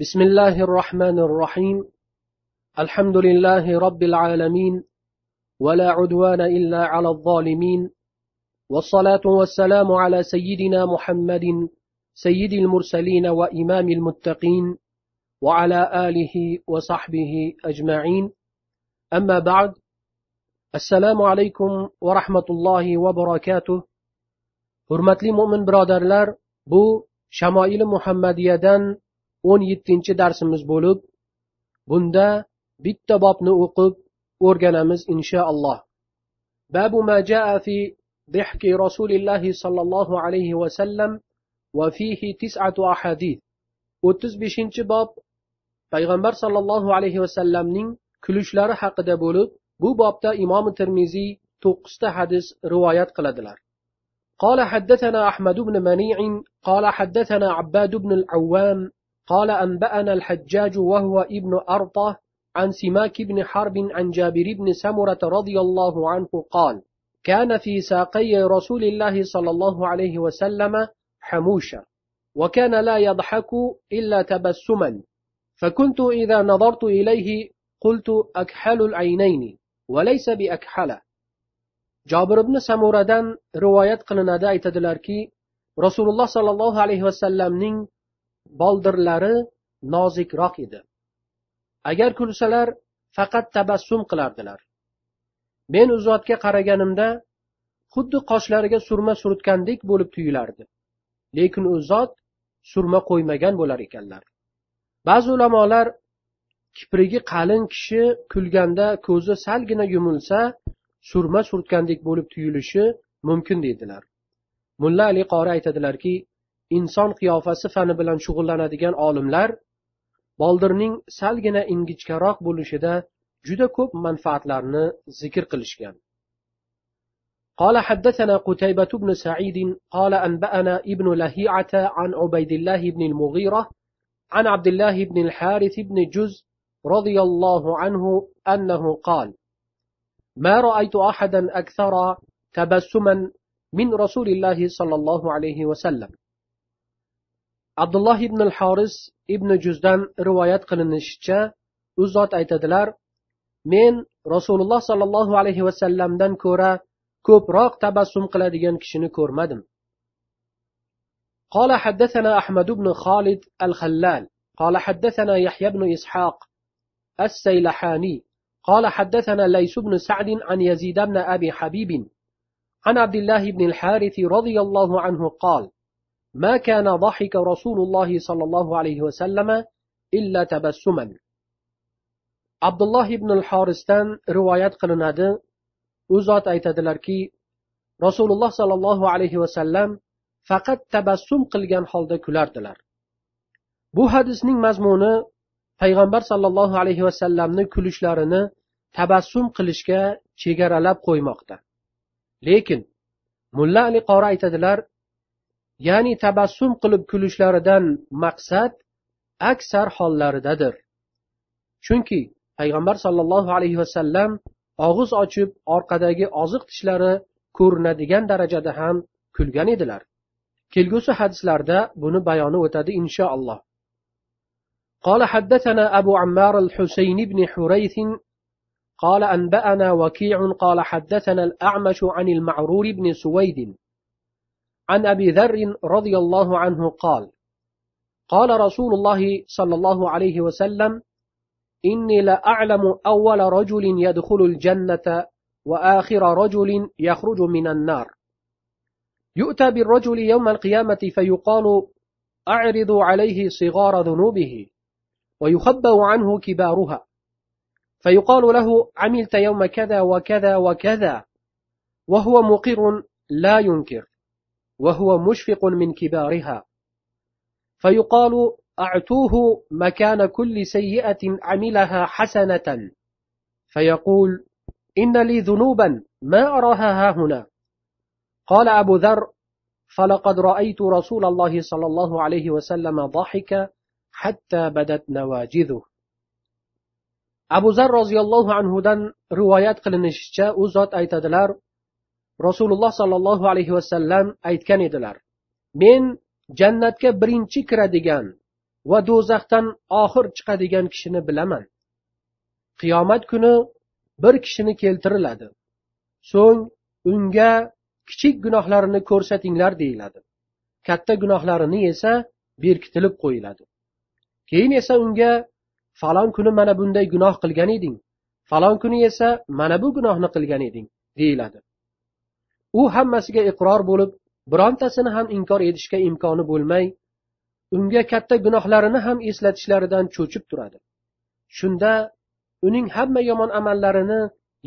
بسم الله الرحمن الرحيم. الحمد لله رب العالمين ولا عدوان إلا على الظالمين والصلاة والسلام على سيدنا محمد سيد المرسلين وإمام المتقين وعلى آله وصحبه أجمعين. أما بعد السلام عليكم ورحمة الله وبركاته. Hurmatli mo'min birodarlar bu shamoili muhammadiyadan o'n yettinchi darsimiz bo'lib bunda bitta bobni o'qib o'rganamiz inshaalloh babu ma jaa fi ضحك رسول الله صلى الله عليه وسلم وفيه تسعة أحاديث o'ttiz beshinchi bob payg'ambar sollallohu alayhi vasallamning kulishlari haqida bo'lib bu bobda imom termiziy to'qqizta hadis rivoyat qiladilar قال حدثنا أحمد بن منيع قال حدثنا عباد بن العوام قال أنبأنا الحجاج وهو ابن أرطة عن سماك بن حرب عن جابر بن سمرة رضي الله عنه قال كان في ساقي رسول الله صلى الله عليه وسلم حموشة وكان لا يضحك إلا تبسما فكنت إذا نظرت إليه قلت أكحل العينين وليس بأكحله jobir ibn samuradan rivoyat qilinadi aytadilarki rasululloh sollallohu alayhi vasallamning boldirlari nozikroq edi. Agar kulsalar faqat tabassum qilardilar. Men u zotga qaraganimda xuddi qoshlariga surma surtgandek bo'lib tuyulardi. Lekin u zot surma qo'ymagan bo'lar ekanlar. Ba'zi ulamolar kiprigi qalin kishi kulganda ko'zi salgina yumilsa surma surtgandek bo'lib tuyulishi mumkin deydilar mulla ali qori aytadilarki inson qiyofasi fani bilan shug'ullanadigan olimlar boldirning salgina ingichkaroq bo'lishida juda ko'p manfaatlarni zikr qilishgan قال حدثنا قتيبة بن سعيد قال أنبأنا ابن لهيعة عن عبيد الله بن المغيرة عن عبد الله بن الحارث بن جز رضي الله عنه أنه قال ما رأيت أحدا أكثر تبسما من رسول الله صلى الله عليه وسلم عبد الله بن الحارس ibn juzdan rivoyat qilinishicha u zot aytadilar men rasululloh sollallohu alayhi vasallamdan ko'ra ko'proq tabassum qiladigan kishini ko'rmadim. قال حدثنا أحمد بن خالد الخلال قال حدثنا يحيى بن إسحاق السيلحاني قال حدثنا ليس بن سعد عن يزيد بن أبي حبيب عن عبد الله بن الحارث رضي الله عنه قال ما كان ضحك رسول الله صلى الله عليه وسلم إلا تبسما عبد الله بن الحارثdan rivoyat qilinadi u zot aytadilarki rasululloh sollallohu alayhi vasallam faqat tabassum qilgan holda kulardilar bu hadisning mazmuni payg'ambar sollallohu alayhi vasallamni kulishlarini tabassum qilishga chegaralab qo'ymoqda lekin mulla ali qori aytadilar ya'ni tabassum qilib kulishlaridan maqsad aksar hollaridadir chunki payg'ambar sollallohu alayhi vasallam og'iz ochib orqadagi oziq tishlari ko'rinadigan darajada ham kulgan edilar kelgusi hadislarda buni bayoni o'tadi inshaalloh قال حدثنا أبو عمار الحسين بن حريث قال أنبأنا وكيع قال حدثنا الأعمش عن المعرور بن سويد عن أبي ذر رضي الله عنه قال قال رسول الله صلى الله عليه وسلم إني لأعلم أول رجل يدخل الجنة وآخر رجل يخرج من النار. يؤتى بالرجل يوم القيامة فيقال أعرضوا عليه صغار ذنوبه ويخبأ عنه كبارها. فيقال له عملت يوم كذا وكذا وكذا وهو مقر لا ينكر. وهو مشفق من كبارها. فيقال أعتوه مكان كل سيئة عملها حسنة. فيقول إن لي ذنوبا ما أراها هنا. قال أبو ذر فلقد رأيت رسول الله صلى الله عليه وسلم ضحك حتى بدت نواجذه. abu zar roziyallohu anhudan rivoyat qilinishicha u zot aytadilar rasululloh sollallohu alayhi vasallam aytgan edilar men jannatga birinchi kiradigan va do'zaxdan oxir chiqadigan kishini bilaman. Qiyomat kuni bir kishini keltiriladi. So'ng unga kichik gunohlarini ko'rsatinglar deyiladi. Katta gunohlarini esa berkitilib qo'yiladi. Keyin esa unga falon kuni mana bunday gunoh qilgan eding falon kuni esa mana bu gunohni qilgan eding deyiladi. U hammasiga iqror bo'lib birontasini ham inkor etishga imkoni bo'lmay unga katta gunohlarini ham eslatishlaridan cho'chib turadi. Shunda uning hamma yomon amallarini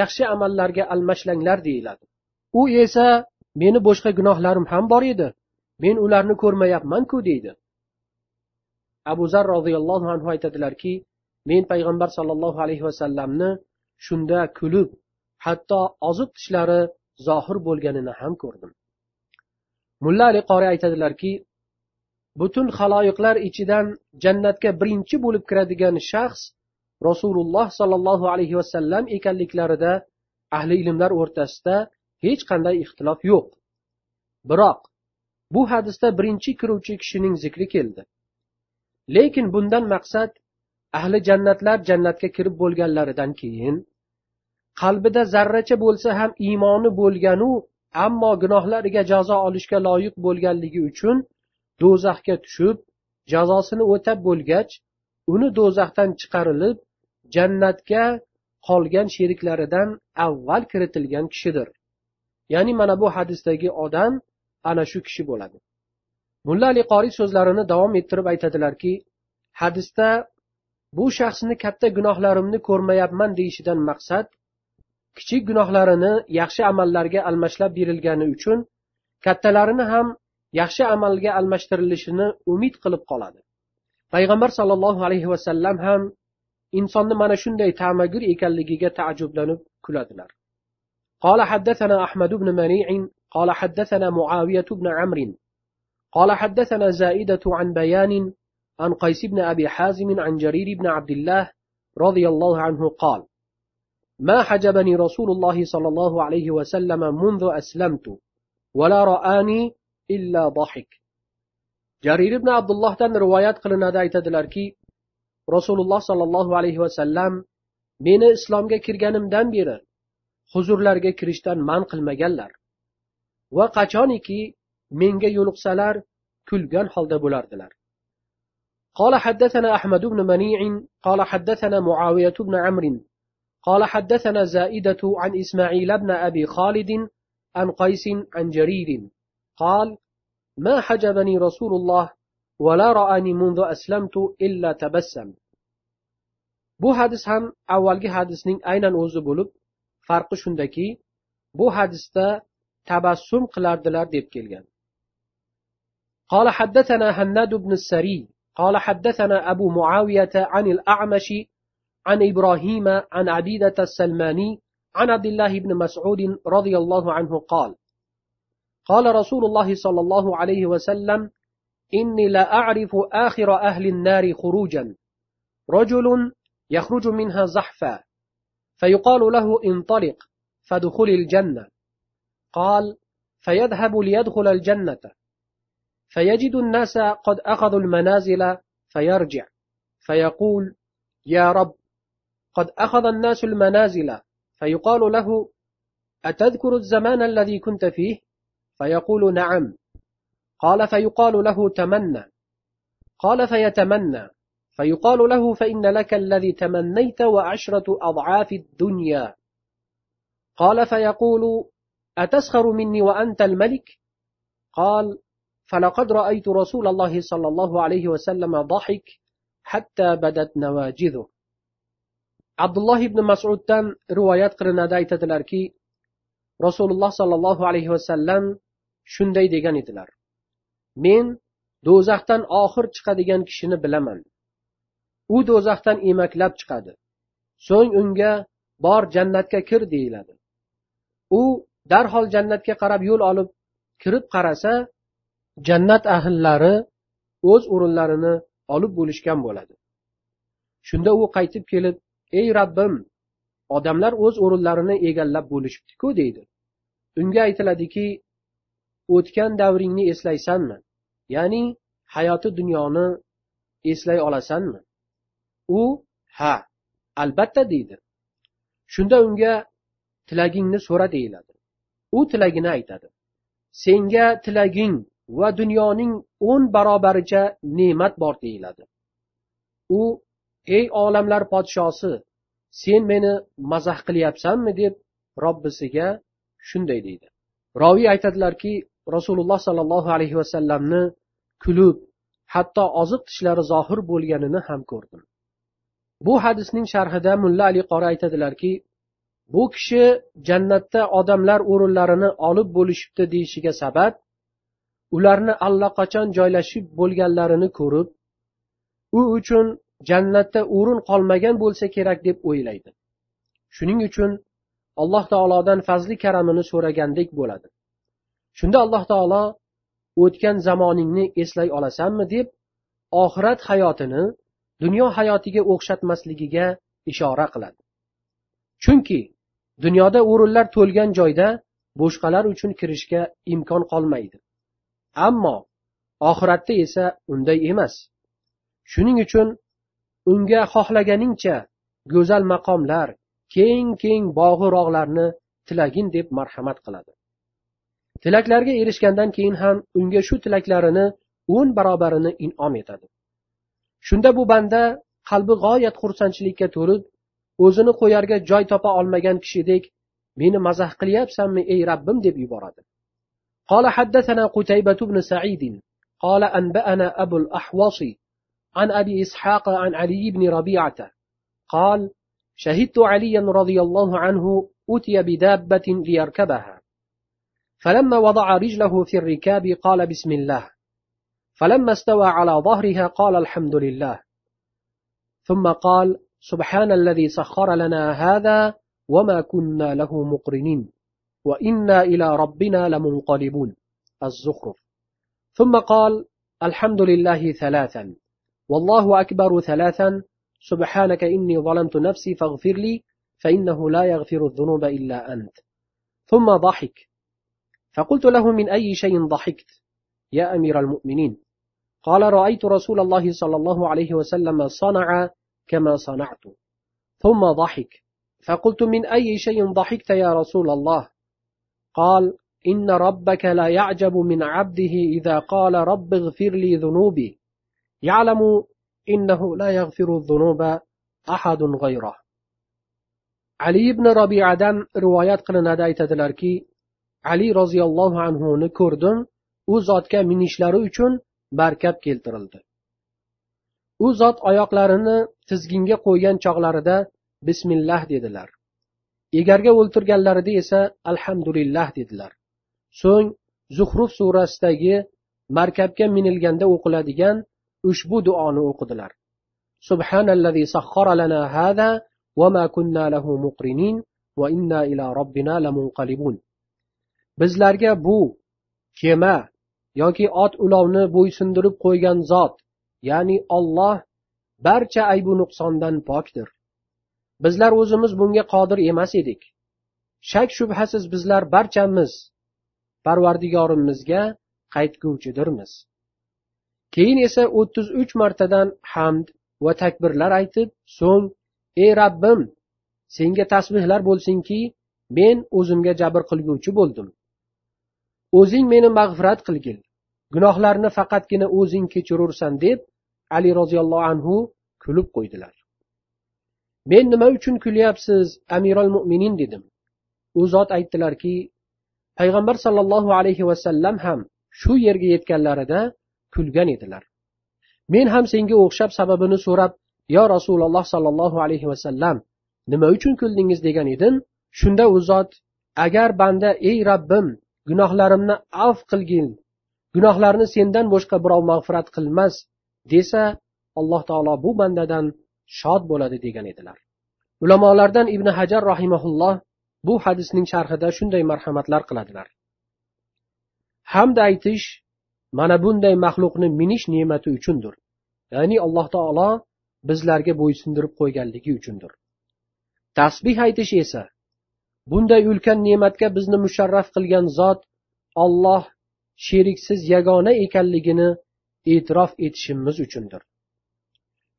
yaxshi amallarga almashlanglar deyiladi. U esa meni boshqa gunohlarim ham bor edi. Men ularni ko'rmayapmanku deydi. Abu zar roziyallohu anhu aytadilarki men payg'ambar sollallohu alayhi vasallamni shunda kulib hatto oziq tishlari zohir bo'lganini ham ko'rdim. Mulla ali qori aytadilarki butun haloyiqlar ichidan jannatga birinchi bo'lib kiradigan shaxs rasululloh sollallohu alayhi vasallam ekanliklarida ahli ilmlar o'rtasida hech qanday ixtilof yo'q. Biroq bu hadisda birinchi kiruvchi kishining zikri keldi. Lekin bundan maqsad ahli jannatlar jannatga kirib bo'lganlaridan keyin qalbida zarracha bo'lsa ham iymoni bo'lganu ammo gunohlariga jazo olishga loyiq bo'lganligi uchun do'zaxga tushib jazosini o'tab bo'lgach uni do'zaxdan chiqarilib jannatga qolgan sheriklaridan avval kiritilgan kishidir. Ya'ni mana bu hadisdagi odam ana shu kishi bo'ladi. Mulla ali qoriy so'zlarini davom ettirib aytadilarki hadisda bu shaxsni katta gunohlarimni ko'rmayapman deyishidan maqsad kichik gunohlarini yaxshi amallarga almashlab berilgani uchun kattalarini ham yaxshi amalga almashtirilishini umid qilib qoladi payg'ambar sollallohu alayhi vasallam ham insonni mana shunday ta'magir ekanligiga taajjublanib kuladilar قال حدثنا أحمد بن منيع قال حدثنا معاوية بن عمرو قال حدثنا زائدة عن بيان عن قيس بن أبي حازم عن جرير بن عبد الله رضي الله عنه قال ما حجبني رسول الله صلى الله عليه وسلم منذ أسلمت ولا رآني إلا ضحك jarir ibn abdullohdan rivoyat qilinadi aytadilarki rasululloh sollallohu alayhi vasallam meni islomga kirganimdan beri huzurlarga kirishdan man qilmaganlar va qachoniki menga yo'liqsalar kulgan holda bo'lardilar قال حدثنا أحمد بن منيع قال حدثنا معاوية بن عمرو قال حدثنا زائدة عن إسماعيل بن أبي خالد عن قيس عن جرير قال ما حجبني رسول الله ولا رآني منذ أسلمت إلا تبسم bu hadis ham avvalgi hadisning aynan o'zi bo'lib farqi shundaki bu hadisda tabassum qilardilar deb kelgan قال حدثنا هناد بن السري قال حدثنا أبو معاوية عن الأعمش عن إبراهيم عن عبيدة السلماني عن عبد الله بن مسعود رضي الله عنه قال قال رسول الله صلى الله عليه وسلم إني لا أعرف آخر أهل النار خروجا. رجل يخرج منها زحفا فيقال له انطلق فادخل الجنة. قال فيذهب ليدخل الجنة. فيجد الناس قد أخذوا المنازل فيرجع فيقول يا رب قد أخذ الناس المنازل فيقال له أتذكر الزمان الذي كنت فيه؟ فيقول نعم. قال فيقال له تمنى. قال فيتمنى. فيقال له فإن لك الذي تمنيت وعشرة أضعاف الدنيا. قال فيقول أتسخر مني وأنت الملك؟ قال فلقد رأيت رسول الله صلى الله عليه وسلم ضحك حتى بدت نواجذه. Abdulloh ibn masuddan rivoyat qilinadi aytadilarki rasululloh sollallohu alayhi vasallam shunday degan edilar. Men do'zaxdan oxir chiqadigan kishini bilaman. U do'zaxdan emaklab chiqadi. So'ng unga bor jannatga kir deyiladi. U darhol jannatga qarab yo'l olib kirib qarasa jannat ahllari o'z o'rinlarini olib bo'lishgan bo'ladi. Shunda u qaytib kelib ey rabbim odamlar o'z o'rinlarini egallab bo'lishibdiku deydi. Unga aytiladiki o'tgan davringni eslaysanmi ya'ni hayoti dunyoni eslay olasanmi? U ha albatta deydi. Shunda unga tilagingni so'ra deyiladi. U tilagini aytadi. Senga tilaging va dunyoning o'n barobaricha ne'mat bor deyiladi. U ey olamlar podshosi sen meni mazax qilyapsanmi deb robbisiga shunday deydi. Roviy aytadilarki rasululloh sollallohu alayhi vasallamni kulib hatto oziq tishlari zohir bo'lganini ham ko'rdim. Bu hadisning sharhida mulla ali qori aytadilarki bu kishi jannatda odamlar o'rinlarini olib bo'lishibdi deyishiga sabab ularni allaqachon joylashib bo'lganlarini ko'rib u uchun jannatda o'rin qolmagan bo'lsa kerak deb o'ylaydi. Shuning uchun alloh taolodan fazli karamini so'ragandek bo'ladi. Shunda alloh taolo o'tgan zamoningni eslay olasanmi? deb oxirat hayotini dunyo hayotiga o'xshatmasligiga ishora qiladi. Chunki dunyoda o'rinlar to'lgan joyda boshqalar uchun kirishga imkon qolmaydi. Ammo oxiratda esa unday emas. Shuning uchun unga xohlaganingcha go'zal maqomlar keng keng bog'u rog'larni tilagin deb marhamat qiladi tilaklarga erishgandan keyin ham unga shu tilaklarini o'n barobarini in'om etadi shunda bu banda qalbi g'oyat xursandchilikka to'lib o'zini qo'yarga joy topa olmagan kishidek meni mazax qilyapsanmi ey rabbim deb yuboradi قال حدثنا قتيبة بن سعيد قال أنبأنا أبو الأحوص عن أبي إسحاق عن علي بن ربيعة. قال شهدت عليا رضي الله عنه أتي بدابة ليركبها. فلما وضع رجله في الركاب قال بسم الله. فلما استوى على ظهرها قال الحمد لله. ثم قال سبحان الذي سخر لنا هذا وما كنا له مقرنين. وإنا إلى ربنا لمنقلبون. الزخرف. ثم قال الحمد لله ثلاثا. والله أكبر ثلاثا سبحانك إني ظلمت نفسي فاغفر لي فإنه لا يغفر الذنوب إلا أنت. ثم ضحك. فقلت له من أي شيء ضحكت؟ يا أمير المؤمنين. قال رأيت رسول الله صلى الله عليه وسلم صنع كما صنعت. ثم ضحك. فقلت من أي شيء ضحكت يا رسول الله؟ قال إن ربك لا يعجب من عبده إذا قال رب اغفر لي ذنوبي. يعلم إنه لا يغفر الذنوب أحد غيره علي ibn robiyadan rivoyat qilinadi aytadilarki ali roziyallohu anhuni ko'rdim u zotga minishlari uchun barkab keltirildi u zot oyoqlarini tizginga qo'ygan chog'larida bismillah dedilar egarga o'ltirganlarida esa alhamdulillah dedilar so'ng zuhruf surasidagi markabga minilganda o'qiladigan ushbu duoni o'qidilar subhanallazi sakhkhara lana hada وما كنا له مقرنين وإنا إلى ربنا لمنقلبون bizlarga bu kema yoki ot ulovni bo'ysundirib qo'ygan zot ya'ni olloh barcha aybu nuqsondan pokdir bizlar o'zimiz bunga qodir emas edik shak shubhasiz bizlar barchamiz parvardigorimizga qaytguvchidirmiz Keyin esa o'ttiz uch martadan hamd va takbirlar aytib so'ng ey rabbim senga tasbehlar bo'lsinki men o'zimga jabr qilguvchi bo'ldim. O'zing meni mag'firat qilgil. Gunohlarni faqatgina o'zing kechirursan deb ali roziyallohu anhu kulib qo'ydilar. Men nima uchun kulyapsiz amirol mo'minin dedim. U zot aytdilarki payg'ambar sollallohu alayhi vasallam ham shu yerga yetganlarida kulgan edilar. Men ham senga o'xshab sababini so'rab yo rasululloh sollallohu alayhi vasallam nima uchun kuldingiz? degan edim. Shunda u zot agar banda ey rabbim gunohlarimni avf qilgin gunohlarni sendan boshqa birov mag'firat qilmas desa alloh taolo bu bandadan shod bo'ladi degan edilar. Ulamolardan ibn hajar rahimaulloh bu hadisning sharhida shunday marhamatlar qiladilar. Hamd aytish mana bunday maxluqni minish ne'mati uchundir. Ya'ni alloh taolo bizlarga bo'ysundirib qo'yganligi uchundir. Tasbih aytish esa bunday ulkan ne'matga bizni musharraf qilgan zot olloh sheriksiz yagona ekanligini e'tirof etishimiz uchundir.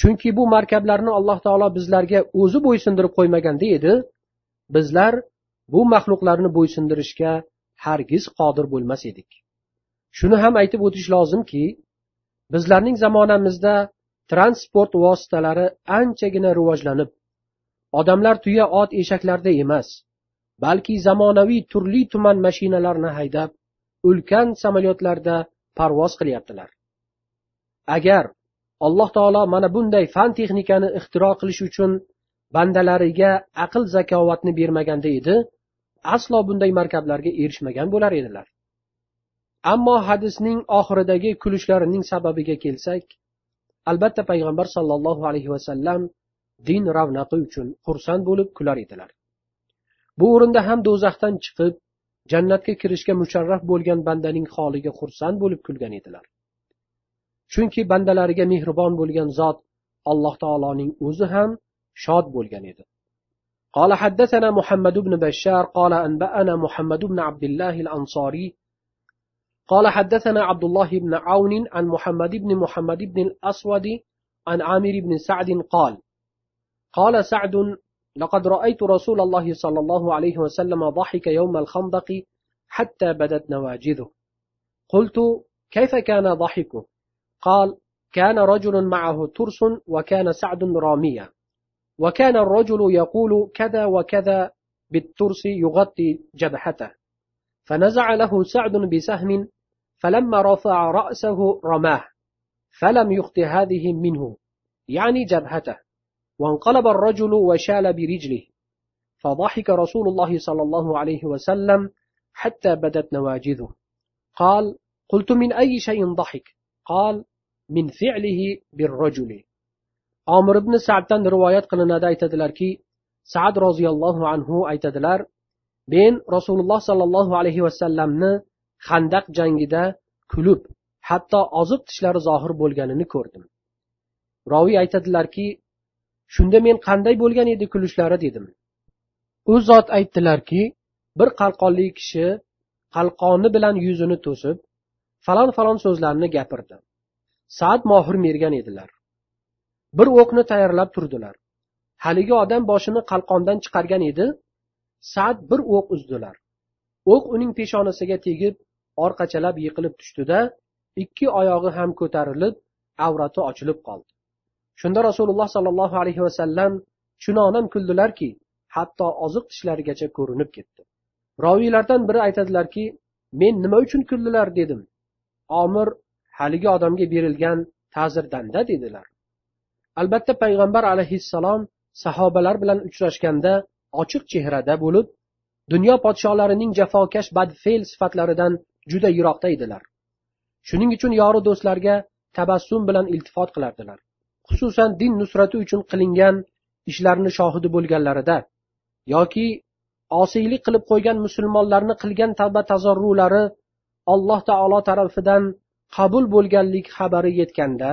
Chunki bu markablarni alloh taolo bizlarga o'zi bo'ysundirib qo'ymaganda edi bizlar bu maxluqlarni bo'ysundirishga hargiz qodir bo'lmas edik. Shuni ham aytib o'tish lozimki bizlarning zamonamizda transport vositalari anchagina rivojlanib odamlar tuya ot eshaklarda emas balki zamonaviy turli tuman mashinalarni haydab ulkan samolyotlarda parvoz qilyaptilar. Agar alloh taolo mana bunday fan texnikani ixtiro qilish uchun bandalariga aql zakovatni bermaganda edi aslo bunday markablarga erishmagan bo'lar edilar. ammo hadisning oxiridagi kulishlarining sababiga kelsak albatta payg'ambar sollallohu alayhi vasallam din ravnaqi uchun xursand bo'lib kular edilar bu o'rinda ham do'zaxdan chiqib jannatga kirishga musharraf bo'lgan bandaning holiga xursand bo'lib kulgan edilar chunki bandalariga mehribon bo'lgan zot alloh taoloning o'zi ham shod bo'lgan edi قال حدثنا محمد بن بشار قال أنبأنا محمد بن عبد الله الأنصاري قال حدثنا عبد الله بن عون عن محمد بن محمد بن الأسود عن عامر بن سعد قال قال سعد لقد رأيت رسول الله صلى الله عليه وسلم ضحك يوم الخندق حتى بدت نواجذه. قلت كيف كان ضحكه قال كان رجل معه ترس وكان سعد راميا وكان الرجل يقول كذا وكذا بالترس يغطي جبهته. فنزع له سعد بسهم فلما رفع رأسه رماه فلم يخط هذه منه يعني جبهته وانقلب الرجل وشال برجله فضحك رسول الله صلى الله عليه وسلم حتى بدت نواجذه. قال قلت من أي شيء ضحك؟ قال من فعله بالرجل. omir ibn saddan rivoyat qilinadi aytadilarki sad roziyallohu anhu aytadilar men rasululloh sollallohu alayhi vasallamni handaq jangida kulib hatto oziq tishlari zohir bo'lganini ko'rdim. Roviy aytadilarki shunda men qanday bo'lgan edi kulishlari? dedim. U zot aytdilarki bir qalqonli kishi qalqoni bilan yuzini to'sib falon falon so'zlarni gapirdi. Saat mohir mergan edilar. Bir o'qni tayyorlab turdilar. Haligi odam boshini qalqondan chiqargan edi sad bir o'q uzdilar. O'q uning peshonasiga tegib orqachalab yiqilib tushdida ikki oyog'i ham ko'tarilib avrati ochilib qoldi. Shunda rasululloh sollallohu alayhi vasallam chunonam kuldilarki hatto oziq tishlarigacha ko'rinib ketdi. Roviylardan biri aytadilarki men nima uchun kuldilar? dedim. Omir haligi odamga berilgan ta'zirdanda dedilar. Albatta payg'ambar alayhissalom sahobalar bilan uchrashganda ochiq chehrada bo'lib dunyo podsholarining jafokash badfe'l sifatlaridan juda yiroqda edilar. Shuning uchun yori do'stlarga tabassum bilan iltifot qilardilar. Xususan din nusrati uchun qilingan ishlarni shohidi bo'lganlarida yoki osiylik qilib qo'ygan musulmonlarni qilgan tavba tazorrulari alloh taolo tarafidan qabul bo'lganlik xabari yetganda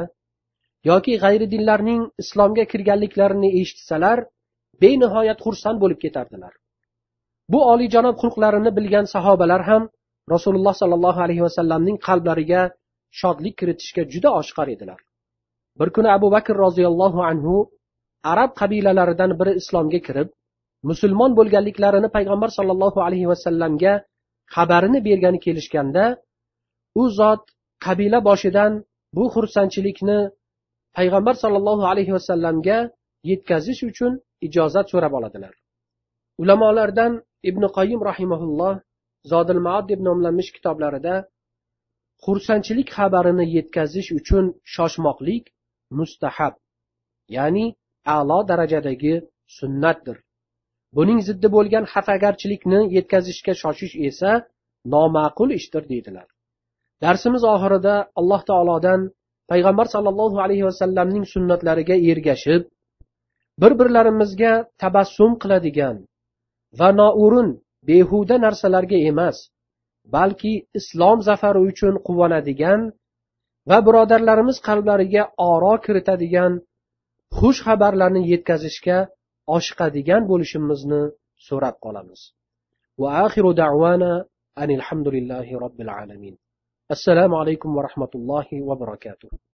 yoki g'ayri dinlarning islomga kirganliklarini eshitsalar benihoyat xursand bo'lib ketardilar. Bu oliyjanob xulqlarini bilgan sahobalar ham rasululloh sollallohu alayhi vasallamning qalblariga shodlik kiritishga juda oshkor edilar. Bir kuni abu bakr roziyallohu anhu arab qabilalaridan biri islomga kirib musulmon bo'lganliklarini payg'ambar sollallohu alayhi vasallamga xabarini bergani kelishganda u zot qabila boshidan bu xursandchilikni payg'ambar sollallohu alayhi vasallamga yetkazish uchun ijozat so'rab oladilar. Ulamolardan ibn qoyim rahimaulloh zodil maod deb nomlanmish kitoblarida xursandchilik xabarini yetkazish uchun shoshmoqlik mustahab ya'ni a'lo darajadagi sunnatdir. Buning ziddi bo'lgan xafagarchilikni yetkazishga shoshish esa noma'qul ishdir deydilar. Darsimiz oxirida alloh taolodan payg'ambar sollallohu alayhi vasallamning sunnatlariga ergashib bir birlarimizga tabassum qiladigan va noo'rin behuda narsalarga emas balki islom zafari uchun quvonadigan va birodarlarimiz qalblariga oro kiritadigan xush xabarlarni yetkazishga oshiqadigan bo'lishimizni so'rab qolamiz. Va axiru da'vana anilhamdulillahi robbil alamin. Assalomu alaykum va rahmatullohi va barakatuh.